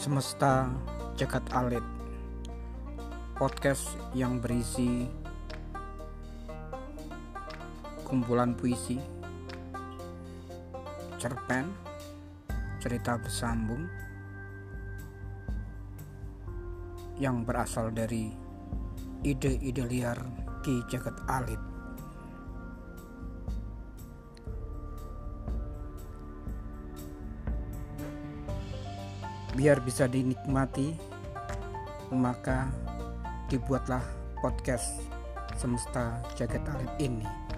Semesta Jagat Alit. Podcast yang berisi Kumpulan puisi Cerpen Cerita bersambung Yang berasal dari Ide-ide liar Ki Jagat Alit biar bisa dinikmati maka dibuatlah podcast semesta jagat alit ini